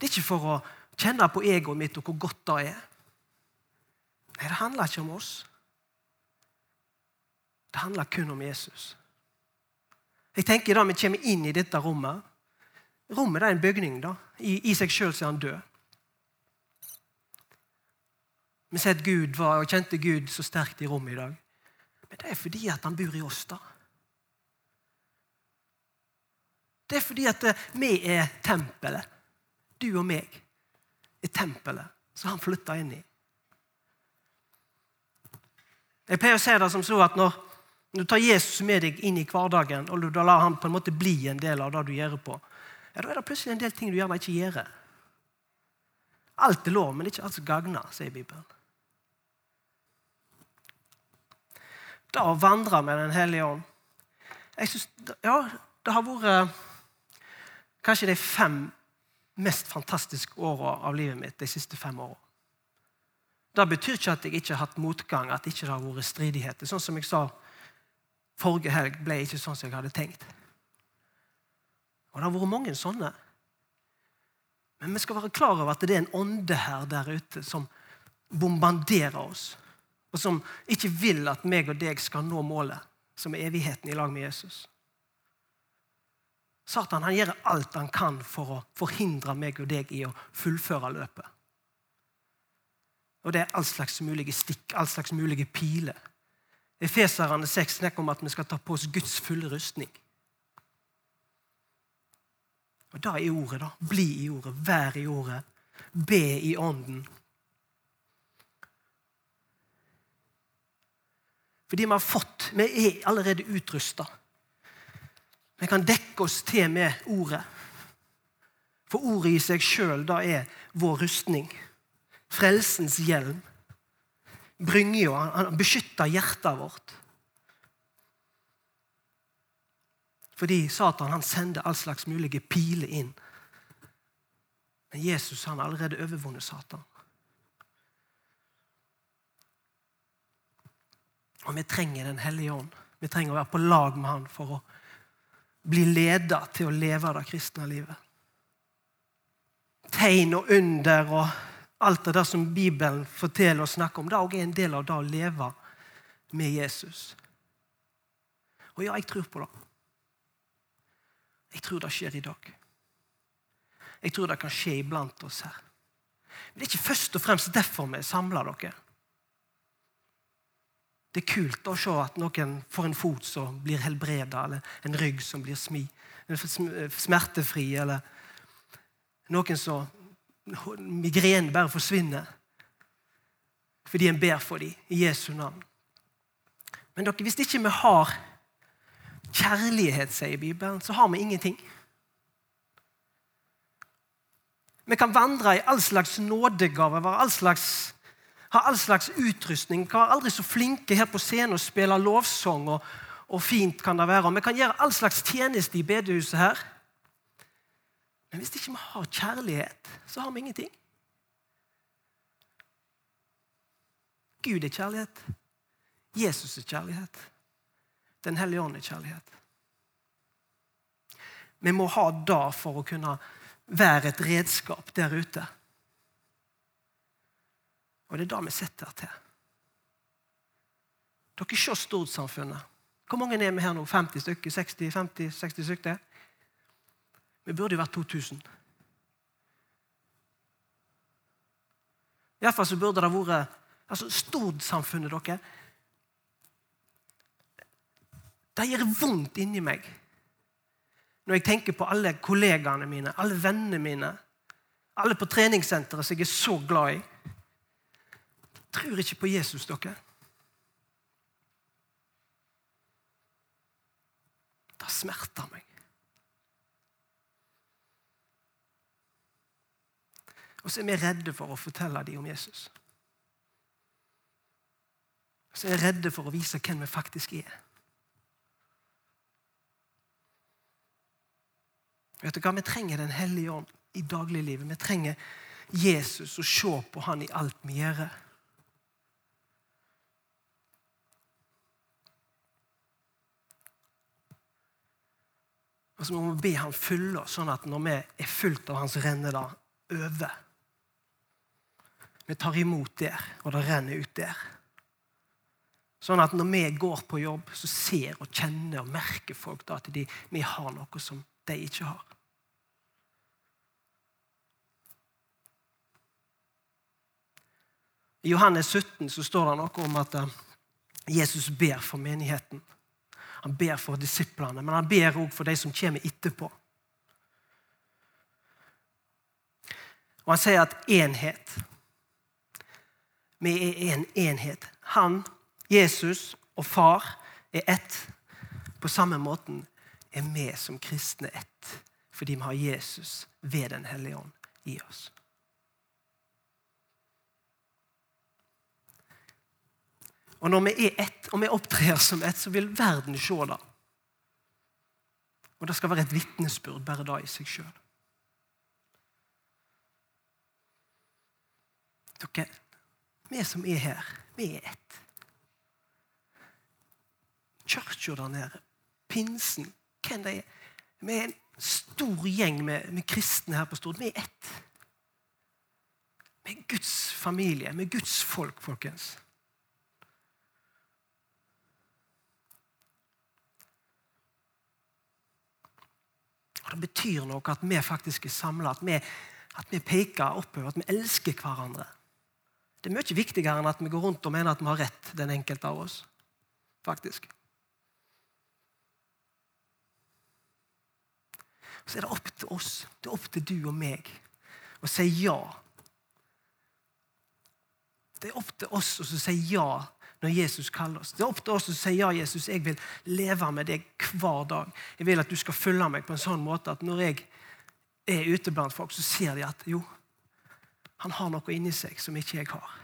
Det er ikke for å kjenne på egoet mitt og hvor godt det er. Nei, det handler ikke om oss. Det handler kun om Jesus. Jeg tenker da Vi kommer inn i dette rommet. Rommet er en bygning. da. I, i seg sjøl er han død. Vi ser at Gud var, og kjente Gud så sterkt i rommet i dag. Men det er fordi at han bor i oss. da. Det er fordi at vi er tempelet. Du og meg er tempelet som han flytta inn i. Jeg pleier å si det som så at når, du tar Jesus med deg inn i hverdagen, og du lar han på en måte bli en del av det du gjør på, ja, da er det plutselig en del ting du gjerne ikke gjør. Alt er lov, men ikke alt som gagner, sier Bibelen. Da å vandre med Den hellige ånd jeg synes, ja, Det har vært kanskje de fem mest fantastiske åra av livet mitt de siste fem åra. Det betyr ikke at jeg ikke har hatt motgang, at det ikke har vært stridigheter. Sånn som jeg sa forrige helg, ble ikke sånn som jeg hadde tenkt. Og det har vært mange sånne. Men vi skal være klar over at det er en ånde her der ute som bombarderer oss, og som ikke vil at meg og deg skal nå målet, som er evigheten i lag med Jesus. Satan han gjør alt han kan for å forhindre meg og deg i å fullføre løpet. Og det er all slags mulige stikk, all slags mulige piler. Efeserne 6 snakker om at vi skal ta på oss Guds fulle rustning. Og da er ordet, da. Bli i ordet, vær i ordet, be i ånden. Fordi vi har fått Vi er allerede utrusta. Vi kan dekke oss til med ordet. For ordet i seg sjøl, da er vår rustning. Frelsens hjelm. jo Han beskytter hjertet vårt. Fordi Satan han sender all slags mulige piler inn. Men Jesus han har allerede overvunnet Satan. Og vi trenger Den hellige ånd. Vi trenger å være på lag med han for å bli ledet til å leve det kristne livet. Tegn og under og alt det der som Bibelen forteller og snakker om, det er en del av det å leve med Jesus. Og ja, jeg tror på det. Jeg tror det skjer i dag. Jeg tror det kan skje iblant oss her. Men det er ikke først og fremst derfor vi er samla dere. Det er kult å se at noen får en fot som blir helbreda, eller en rygg som blir smi, smertefri, eller noen som migrenen bare forsvinner fordi en ber for dem i Jesu navn. Men dere, hvis ikke vi har kjærlighet, sier Bibelen, så har vi ingenting. Vi kan vandre i all slags nådegave, være all slags ha all slags utrustning, kan være aldri så flinke her på scenen og spille lovsang. Og, og fint kan det være. Vi kan gjøre all slags tjeneste i bedehuset her. Men hvis ikke vi har kjærlighet, så har vi ingenting. Gud er kjærlighet. Jesus er kjærlighet. Den hellige ånd er kjærlighet. Vi må ha det for å kunne være et redskap der ute. Og det er det vi setter til. Dere ser storsamfunnet. Hvor mange er vi her nå? 50 stykker? 60, 50, 60 stykker? Vi burde jo vært 2000. Iallfall så burde det vært altså Stordsamfunnet, dere Det gjør vondt inni meg når jeg tenker på alle kollegaene mine, alle vennene mine, alle på treningssenteret som jeg er så glad i tror ikke på Jesus, dere. Det smerter meg. Og så er vi redde for å fortelle dem om Jesus. Og så er vi redde for å vise hvem vi faktisk er. Vet du hva? Vi trenger Den hellige ånd i dagliglivet. Vi trenger Jesus og se på han i alt vi gjør. Og så må vi be han fylle oss, sånn at når vi er fullt av hans renne, da over. Vi tar imot der, og det renner ut der. Sånn at når vi går på jobb, så ser og kjenner og merker folk at de, vi har noe som de ikke har. I Johannes 17 så står det noe om at eh, Jesus ber for menigheten. Han ber for disiplene, men han ber òg for de som kommer etterpå. Og han sier at enhet Vi er en enhet. Han, Jesus og far er ett. På samme måten er vi som kristne ett, fordi vi har Jesus ved Den hellige ånd i oss. Og når vi er ett, og vi opptrer som ett, så vil verden se det. Og det skal være et vitnesbyrd, bare det i seg sjøl. Dere, vi som er her, vi er ett. Kirka der nede, pinsen, hvem de er. Vi er en stor gjeng med, med kristne her på Stord. Vi er ett. Vi er Guds familie, vi er Guds folk, folkens. det betyr noe at vi faktisk er samla, at, at, vi peker oppover, at vi elsker hverandre. Det er mye viktigere enn at vi går rundt og mener at vi har rett, den enkelte av oss. Faktisk. Så er det opp til oss, det er opp til du og meg, å si ja. Det er opp til oss å si ja når Jesus kaller oss. Det er opp til oss å si ja, Jesus, jeg vil leve med deg hver dag. Jeg vil at du skal følge meg på en sånn måte at når jeg er ute blant folk, så ser de at jo, han har noe inni seg som ikke jeg har.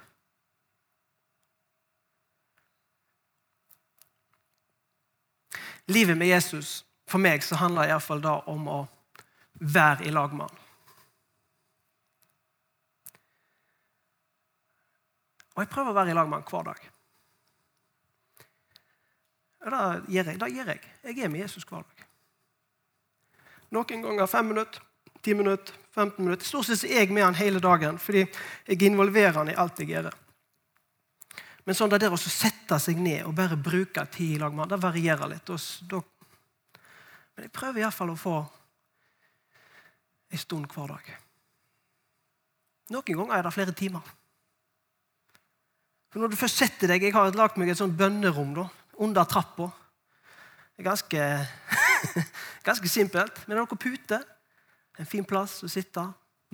Livet med Jesus for meg så handler iallfall da om å være i lag med han. Og jeg prøver å være i lag med han hver dag. Og det gjør jeg. Det gjør jeg. Jeg er med Jesus hver dag. Noen ganger fem minutter, ti minutter, 15 minutter. Stort sett er jeg med han hele dagen, fordi jeg involverer han i alt jeg gjør. Men sånn det der å sette seg ned og bare bruke tid i lag med han, det varierer litt. Men jeg prøver iallfall å få en stund hver dag. Noen ganger er det flere timer. For når du først setter deg, Jeg har lagd meg et sånt bønnerom. da, under trappa. Det er ganske, ganske simpelt. Men det er noe pute. En fin plass å sitte.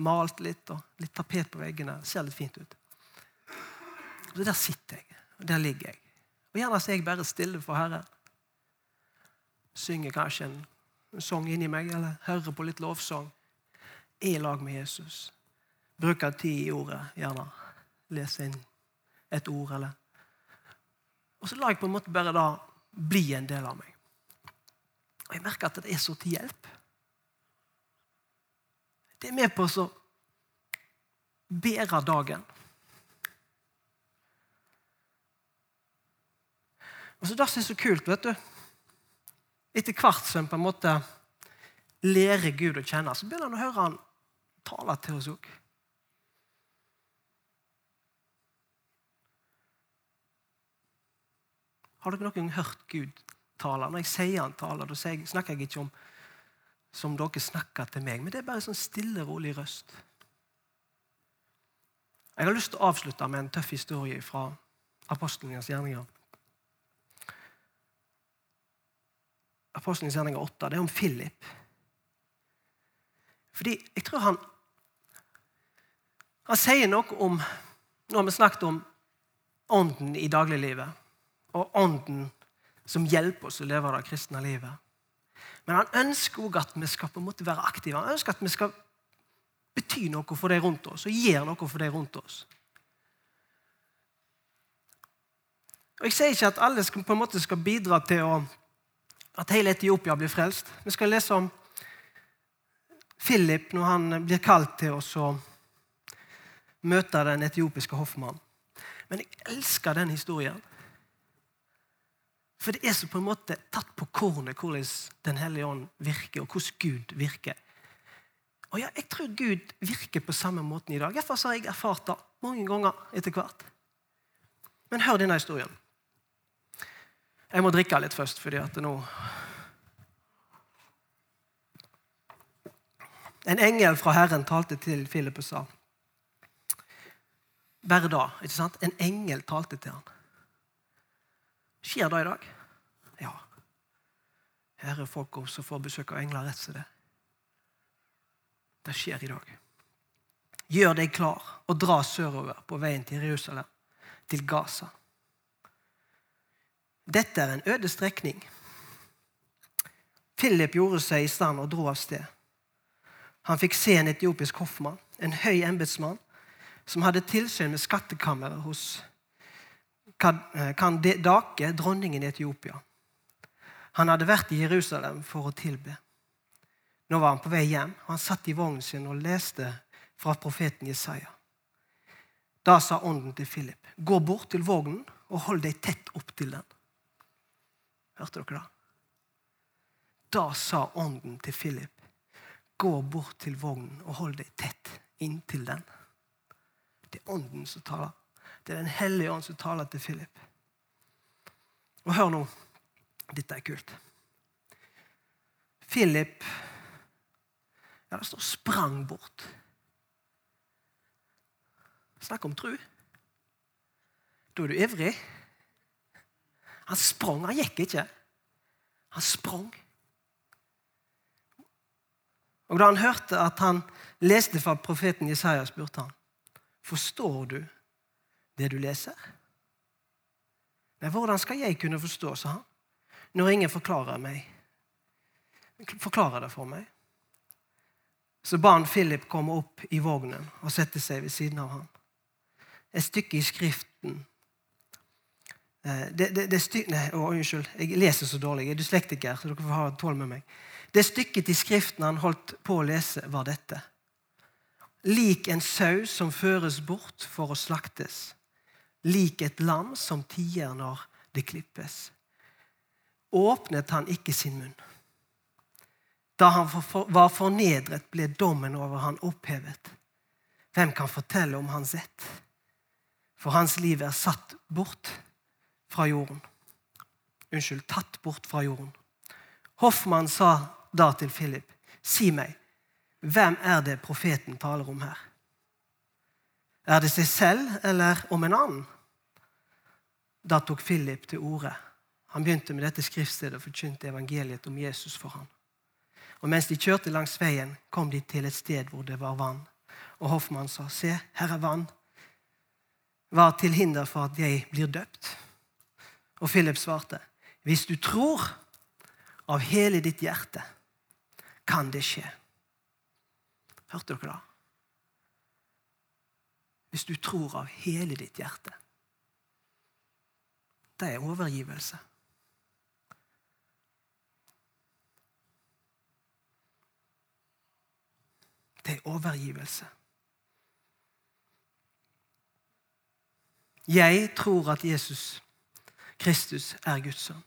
Malt litt og litt tapet på veggene. Det ser litt fint ut. Så Der sitter jeg, og der ligger jeg. Og Gjerne så jeg bare stille for Herren. Synger kanskje en, en sang inni meg, eller hører på litt lovsang. Er i lag med Jesus. Bruker tid i ordet, gjerne. Leser inn et ord, eller og så lar jeg på en måte bare da bli en del av meg. Og jeg merker at det er så til hjelp. Det er med på å bedre dagen. Og så Det som er så kult, vet du Etter hvert som på en måte lærer Gud å kjenne, så begynner han å høre han tale til oss òg. Har dere noen hørt Gud tale? Når jeg sier han taler, da snakker jeg ikke om som dere snakker til meg, men det er bare en sånn stille, rolig røst. Jeg har lyst til å avslutte med en tøff historie fra apostlenes gjerninger. Apostlenes gjerninger 8. Det er om Philip. Fordi jeg tror han Han sier noe om Nå har vi snakket om ånden i dagliglivet og Ånden som hjelper oss å leve det kristne livet. Men han ønsker også at vi skal på en måte være aktive. Han ønsker at vi skal bety noe for de rundt oss og gjøre noe for de rundt oss. Og Jeg sier ikke at alle skal, på en måte skal bidra til å, at hele Etiopia blir frelst. Vi skal lese om Philip, når han blir kalt til oss å møte den etiopiske hoffmannen. Men jeg elsker den historien. For det er så på en måte tatt på kornet hvordan Den hellige ånd virker, og hvordan Gud virker. Og ja, Jeg tror Gud virker på samme måten i dag. Derfor har jeg erfart det mange ganger etter hvert. Men hør denne historien. Jeg må drikke litt først, fordi at nå En engel fra Herren talte til Philip og sa Bare da. ikke sant? En engel talte til han. Skjer det i dag? Ja. Her er folk som får besøk av engler rett som det. Det skjer i dag. Gjør deg klar og dra sørover på veien til Jerusalem, til Gaza. Dette er en øde strekning. Philip gjorde seg i stand og dro av sted. Han fikk se en etiopisk hoffmann, en høy embetsmann, som hadde tilsyn med skattkammeret hos Kandake, dronningen i Etiopia. Han hadde vært i Jerusalem for å tilbe. Nå var han på vei hjem, han satt i vognen sin og leste fra profeten Jesaja. Da sa ånden til Philip, gå bort til vognen og hold deg tett opp til den. Hørte dere det? Da sa ånden til Philip, gå bort til vognen og hold deg tett inntil den. Det er ånden som taler. Det er Den hellige ånd som taler til Philip. Og hør nå. Dette er kult. Philip ja, det står 'sprang bort'. Snakk om tru. Da er du ivrig. Han sprang, han gikk ikke. Han sprang. Og Da han hørte at han leste fra profeten Jesaja, spurte han forstår du det du leser. Men hvordan skal jeg kunne forstå, sa han, når ingen forklarer meg. Forklarer det for meg. Så ba han Philip komme opp i vognen og sette seg ved siden av ham. Et stykke i Skriften Eh, det, det, det styk, nei, å, Unnskyld, jeg leser så dårlig. Jeg er dyslektiker, så dere får ha tål med meg. Det stykket i Skriften han holdt på å lese, var dette. Lik en sau som føres bort for å slaktes. Lik et lam som tier når det klippes. Åpnet han ikke sin munn. Da han var fornedret, ble dommen over han opphevet. Hvem kan fortelle om hans ett? For hans liv er satt bort fra jorden. Unnskyld, tatt bort fra jorden. Hoffmann sa da til Philip, si meg, hvem er det profeten taler om her? Er det seg selv eller om en annen? Da tok Philip til orde. Han begynte med dette skriftstedet og forkynte evangeliet om Jesus for ham. Og Mens de kjørte langs veien, kom de til et sted hvor det var vann. Og Hoffmann sa, se, her er vann. Var til hinder for at jeg blir døpt? Og Philip svarte, hvis du tror av hele ditt hjerte, kan det skje. Hørte dere det? Hvis du tror av hele ditt hjerte. Det er overgivelse. Det er overgivelse. Jeg tror at Jesus Kristus er Guds sønn.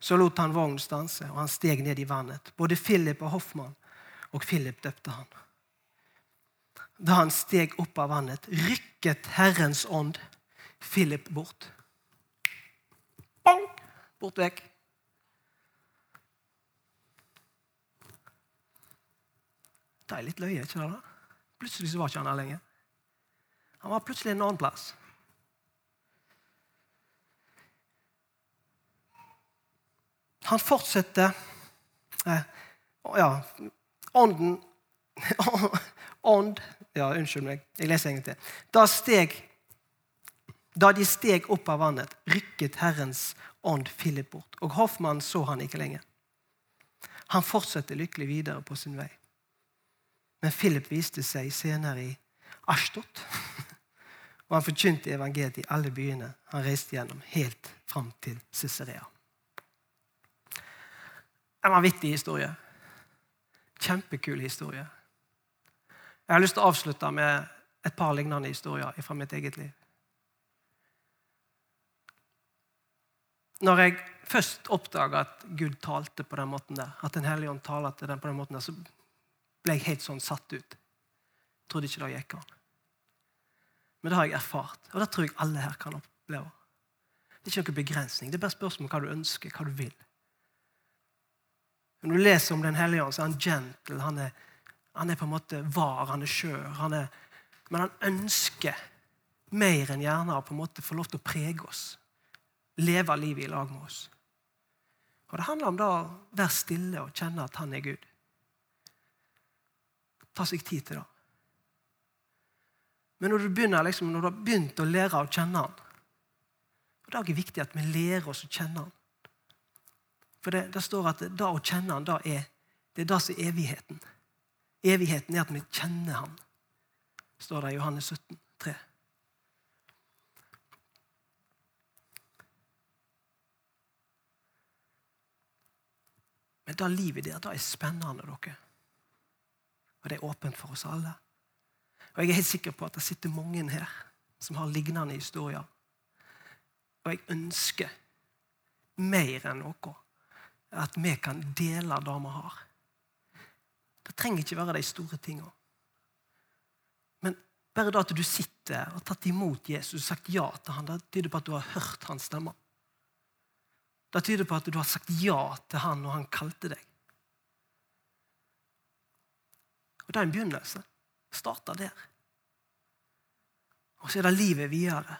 Så lot han vognen stanse, og han steg ned i vannet. Både Philip og Hoffmann og Philip døpte han. Da han steg opp av vannet, rykket Herrens ånd Philip bort. Bort vekk. Det er litt løye, ikke det? da? Plutselig så var ikke han her lenger. Han var plutselig en annen plass. Han fortsetter eh, Ja, ånden Ånd Ja, unnskyld meg. Jeg leser en gang til. Da, steg, da de steg opp av vannet, rykket Herrens ånd Philip bort, og Hoffmann så han ikke lenger. Han fortsatte lykkelig videre på sin vei. Men Philip viste seg senere i Ashtot, og han forkynte evangeliet i alle byene han reiste gjennom, helt fram til Cicarea. En vanvittig historie. kjempekul historie. Jeg har lyst til å avslutte med et par lignende historier fra mitt eget liv. Når jeg først oppdaga at Gud talte på den måten der, at Den hellige ånd taler til den på den måten der, så ble jeg helt sånn satt ut. Jeg trodde ikke det gikk an. Men det har jeg erfart, og det tror jeg alle her kan oppleve. Det er ikke noen begrensning. Det er bare spørsmål om hva du ønsker, hva du vil. Når du leser om Den hellige ånd, så er han gentle. Han er, han er på en måte var, han er skjør. men han ønsker mer enn gjerne å på en måte få lov til å prege oss. Leve livet i lag med oss. Og Det handler om da å være stille og kjenne at han er Gud. Ta seg tid til det. Men når du, begynner, liksom, når du har begynt å lære å kjenne han, og Det er viktig at vi lærer oss å kjenne han. For det, det står at det å kjenne han, det er det er det som er evigheten. Evigheten er at vi kjenner han, står det i Johannes 17, 3. Men det livet der, det er spennende, dere. Og det er åpent for oss alle. Og jeg er helt sikker på at det sitter mange her som har lignende historier. Og jeg ønsker mer enn noe at vi kan dele det vi har. Det trenger ikke være de store tingene. Men bare det at du sitter og har tatt imot Jesus og sagt ja til ham, det tyder på at du har hørt hans stemme. Det tyder på at du har sagt ja til han når han kalte deg. Og Det er en begynnelse. Starta der. Og så er det livet videre.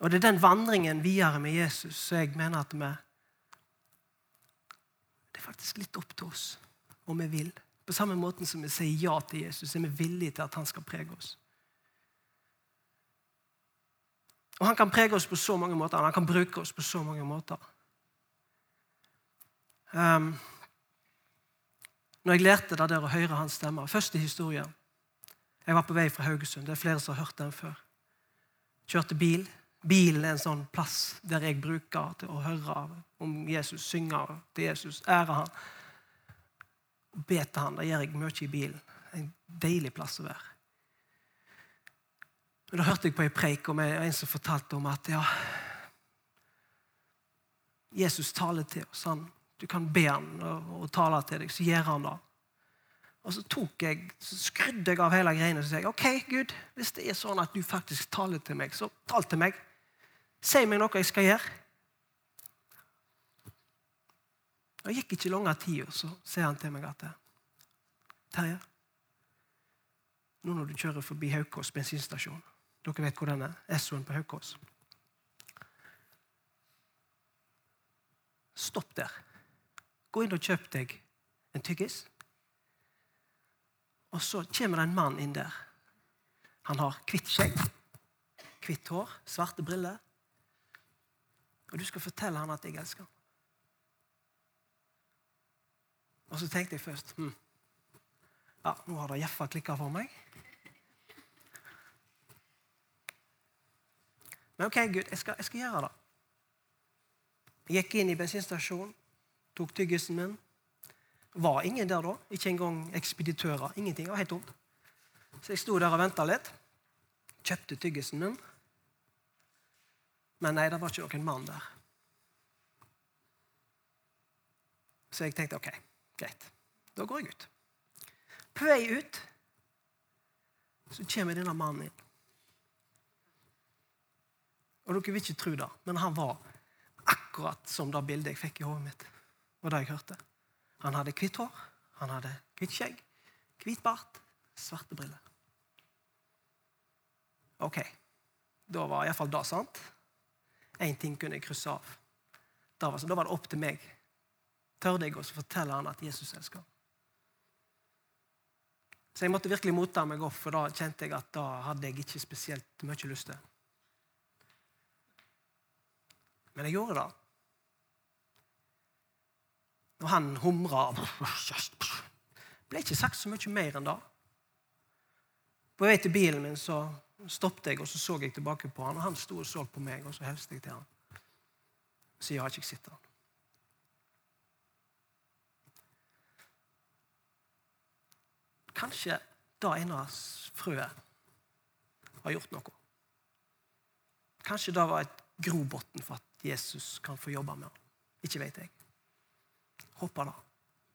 Og det er den vandringen videre med Jesus som jeg mener at vi Det er faktisk litt opp til oss om vi vil. På samme måte som vi sier ja til Jesus, er vi villige til at han skal prege oss. Og han kan prege oss på så mange måter. Han kan bruke oss på så mange måter. Um, når jeg lærte det der å høre hans stemme i historien. Jeg var på vei fra Haugesund. Det er flere som har hørt den før. Kjørte bil. Bilen er en sånn plass der jeg bruker til å høre om Jesus, synge til Jesus, ære han. Be til han. Det gjør jeg mye i bilen. En deilig plass å være. Men Da hørte jeg på en preik om en som fortalte om at ja, Jesus taler til oss. Han, du kan be han og, tale til deg, så gjør han det. Og så, tok jeg, så skrudde jeg av hele greiene og sa jeg, OK, Gud, hvis det er sånn at du faktisk taler til meg, så tal til meg. Si meg noe jeg skal gjøre. Det gikk ikke lang tid, og så sier han til meg at Terje, nå når du kjører forbi Haukås bensinstasjon Dere vet hvor den er? Essoen på Haukås. Stopp der. Gå inn og kjøp deg en tyggis. Og så kommer det en mann inn der. Han har hvitt skjegg, hvitt hår, svarte briller. Og du skal fortelle han at jeg elsker ham. Og så tenkte jeg først hm, Ja, nå har det iallfall klikka for meg. Men OK, Gud, jeg skal, jeg skal gjøre det. Jeg gikk inn i bensinstasjonen, tok tyggisen min. Var ingen der da. Ikke engang ekspeditører. Ingenting. Det var helt tomt. Så jeg sto der og venta litt. Kjøpte tyggisen min. Men nei, det var ikke noen mann der. Så jeg tenkte OK, greit. Da går jeg ut. På vei ut så kommer denne mannen inn. Og dere vil ikke tro det, men han var akkurat som det bildet jeg fikk i hodet mitt. Og det jeg hørte. Han hadde hvitt hår, han hadde hvitt skjegg, hvit bart, svarte briller. Ok, da var iallfall det sant. Én ting kunne jeg krysse av. Da var, det opp til meg. Tørde jeg å fortelle han at Jesus elsker ham? Så jeg måtte virkelig motta meg opp, for da kjente jeg at da hadde jeg ikke spesielt mye lyst til. Men jeg gjorde det. Og han humra ble ikke sagt så mye mer enn det. På vei til bilen min så stoppet jeg og så så jeg tilbake på han, og han sto og så på meg, og så hilste jeg til han. Så jeg har ikke sett han. kanskje det ene frøet har gjort noe. Kanskje det var et grobunn for at Jesus kan få jobbe med ham. Ikke vet jeg. Håper det.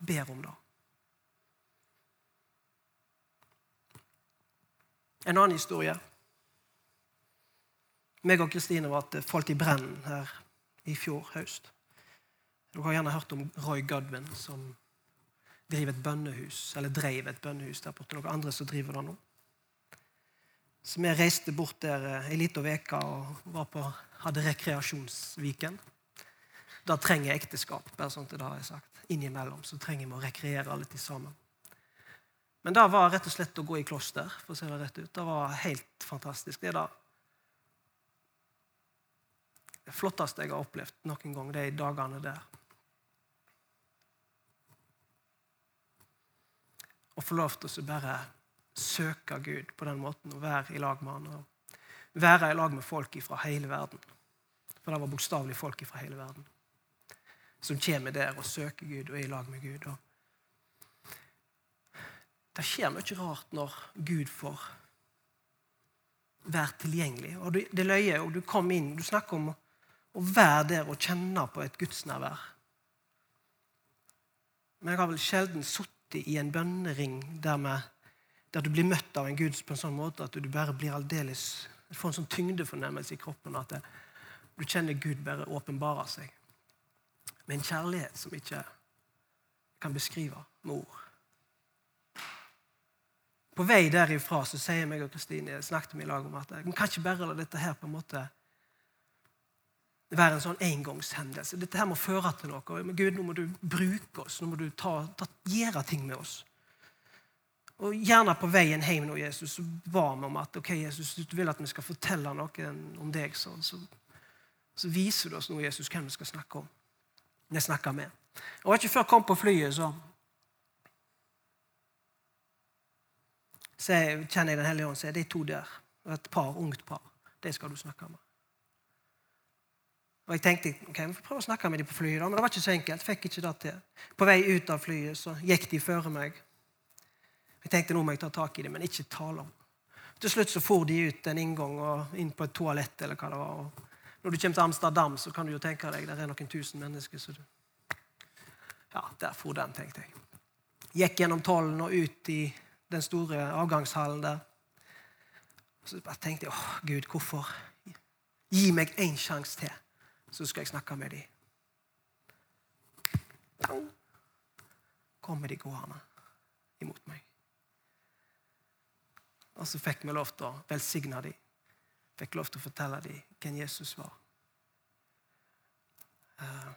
Ber om det. En annen historie. Meg og Kristine var falt i brennen her i fjor høst. Dere har gjerne hørt om Roy Godwin, som driver et bønnehus, eller drev et bønnehus der borte. Noen andre som driver det nå. Så vi reiste bort der ei lita uke og på, hadde rekreasjonsviken. Da trenger jeg ekteskap, bare sånn til det har jeg sagt. Innimellom så trenger vi å rekreere alle sammen. Men det var rett og slett å gå i kloster. for å se Det rett ut. Det var helt fantastisk. Det er da det flotteste jeg har opplevd noen gang, de dagene der. Å få lov til å bare søke Gud på den måten og være i lag med han. Og være i lag med folk fra hele verden. For det var bokstavelig folk fra hele verden som kommer der og søker Gud og er i lag med Gud. Og det skjer mye rart når Gud får være tilgjengelig. Og Det løye, og du kom inn, du snakker om å være der og kjenne på et gudsnærvær. Men jeg har vel sjelden sittet i en bønnering der, med, der, du blir møtt av en Gud på en sånn måte at du bare blir aldeles, får en sånn tyngdefornemmelse i kroppen at det, du kjenner Gud bare åpenbare seg. Med en kjærlighet som ikke kan beskrive med ord. På vei derifra så sier meg og Kristine snakket vi i lag om at vi kan ikke bare la dette her på en måte være en sånn engangshendelse. Dette her må føre til noe. Men Gud, nå må du bruke oss. Nå må du ta, ta, gjøre ting med oss. Og Gjerne på veien hjem nå, Jesus, så ba vi om at ok, Jesus, du vil at vi skal fortelle noe om deg, så, så, så viser du oss nå, Jesus, hvem vi skal snakke om. Vi snakker med. Og ikke før jeg kom på flyet, så så jeg kjenner jeg Den hellige ånd sier det er to der. Og et par, ungt par. Det skal du snakke med. Og Jeg tenkte ok, vi får prøve å snakke med dem på flyet, da, men det var ikke så enkelt. Fikk ikke det til. På vei ut av flyet så gikk de før meg. Jeg tenkte nå må jeg ta tak i det, men ikke tale om. Til slutt så for de ut en inngang og inn på et toalett. eller hva det var. Og når du kommer til Amsterdam, så kan du jo tenke deg der er noen tusen mennesker. så du... Ja, der for den, tenkte jeg. Gikk gjennom tollen og ut i den store avgangshallen der. Så jeg tenkte jeg, åh, Gud, hvorfor? Gi meg én sjanse til, så skal jeg snakke med dem. Kommer de gående imot meg. Og så fikk vi lov til å velsigne dem. Fikk lov til å fortelle dem hvem Jesus var. Eh,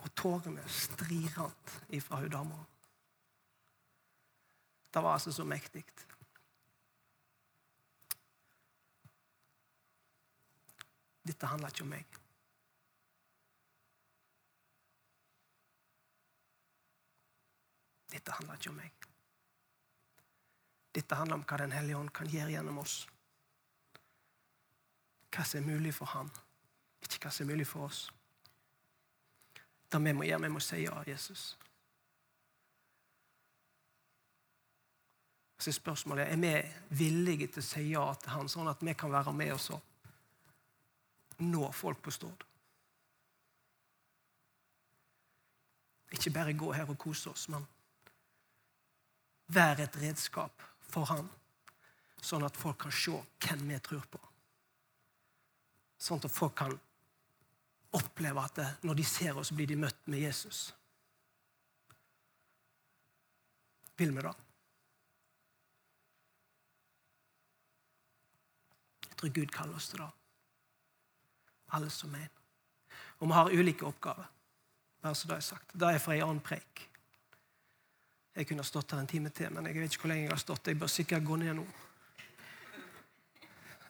og tårene strirant ifra hun dama. Det var altså så mektig. Dette handler ikke om meg. Dette handler ikke om meg. Dette handler om hva Den hellige ånd kan gjøre gjennom oss. Hva som er mulig for ham, ikke hva som er mulig for oss. Det vi må gjøre, vi må si ja, Jesus. Så er spørsmålet er vi villige til å si ja til han, sånn at vi kan være med oss og nå folk på Stord. Ikke bare gå her og kose oss, men være et redskap for han, sånn at folk kan se hvem vi tror på. Sånn at folk kan oppleve at det, når de ser oss, blir de møtt med Jesus. Vil vi det? tror Gud kaller oss til det. Alle som er. Og vi har ulike oppgaver. Bare så Det er sagt. Det er fra en annen preik. Jeg kunne stått her en time til, men jeg vet ikke hvor lenge jeg har stått. Jeg bør sikkert gå ned nå.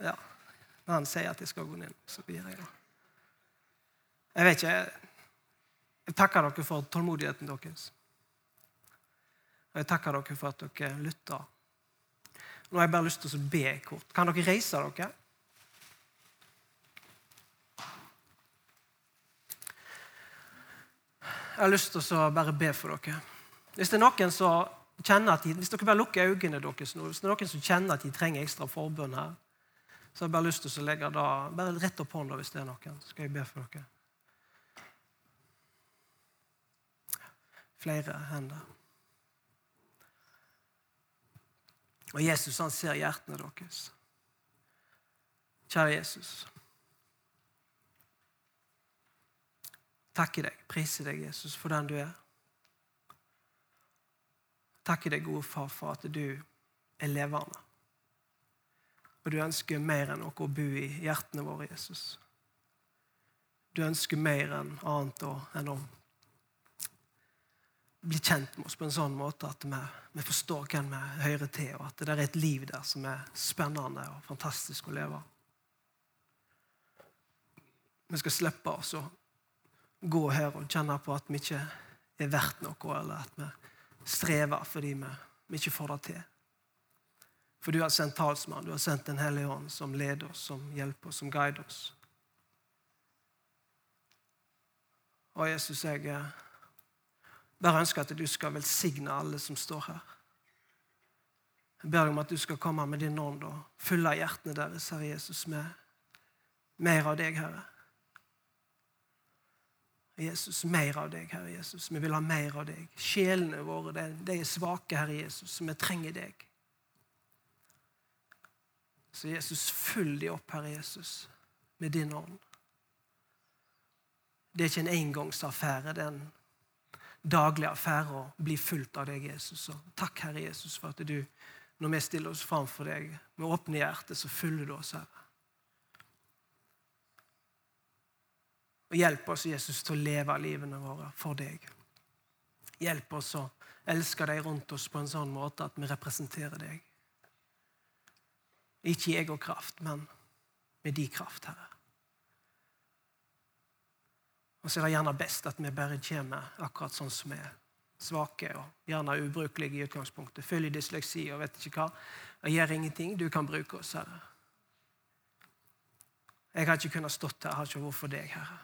Ja, Når han sier at jeg skal gå ned, så blir jeg det. Jeg vet ikke. Jeg takker dere for tålmodigheten deres. Og jeg takker dere for at dere lytter. Nå har jeg bare lyst til å be kort. Kan dere reise dere? Jeg har lyst til å bare be for dere. Hvis det er noen som kjenner at de, Hvis dere bare lukker øynene deres nå, hvis det er noen som kjenner at de trenger ekstra forbønn her, så har jeg bare lyst til å legge da, bare rett opp hånda hvis det er noen. Så skal jeg be for dere. Flere hender. Og Jesus han ser hjertene deres. Kjære Jesus. Takker deg, priser deg, Jesus, for den du er. Takker deg, gode far, for at du er levende. Og du ønsker mer enn noe å bo i hjertene våre, Jesus. Du ønsker mer enn annet enn å bli kjent med oss på en sånn måte at vi, vi forstår hvem vi hører til, og at det er et liv der som er spennende og fantastisk å leve. Vi skal slippe oss å gå her og kjenne på at vi ikke er verdt noe, eller at vi strever fordi vi, vi ikke får det til. For du har sendt talsmann, du har sendt Den hellige ånd, som leder oss, som hjelper oss, som guider oss. Og Jesus, jeg bare ønsker at du skal velsigne alle som står her. Jeg ber deg om at du skal komme med din ånd og fylle hjertene deres, Herre Jesus, med mer av deg, Herre. Jesus, mer av deg, Herre Jesus. Vi vil ha mer av deg. Sjelene våre de er svake, Herre Jesus. Vi trenger deg. Så Jesus, fyll de opp, Herre Jesus, med din ånd. Det er ikke en engangsaffære. det er en daglig affære å bli fulgt av deg, Jesus. Og takk, Herre Jesus, for at du, når vi stiller oss framfor deg med åpne hjerter, så fyller du oss, Herre. Og hjelp oss, Jesus, til å leve livene våre for deg. Hjelp oss å elske deg rundt oss på en sånn måte at vi representerer deg. Ikke i egen kraft, men med din kraft, Herre. Og så er det gjerne best at vi bare kommer akkurat sånn som vi er. Svake og gjerne ubrukelige i utgangspunktet. Full i dysleksi og vet ikke hva. Jeg gjør ingenting. Du kan bruke oss, Herre. Jeg har ikke kunnet stått her, jeg har ikke vært for deg, Herre.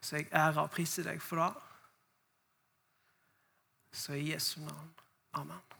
Så jeg ærer og priser deg for det. Så i Jesu navn. Amen.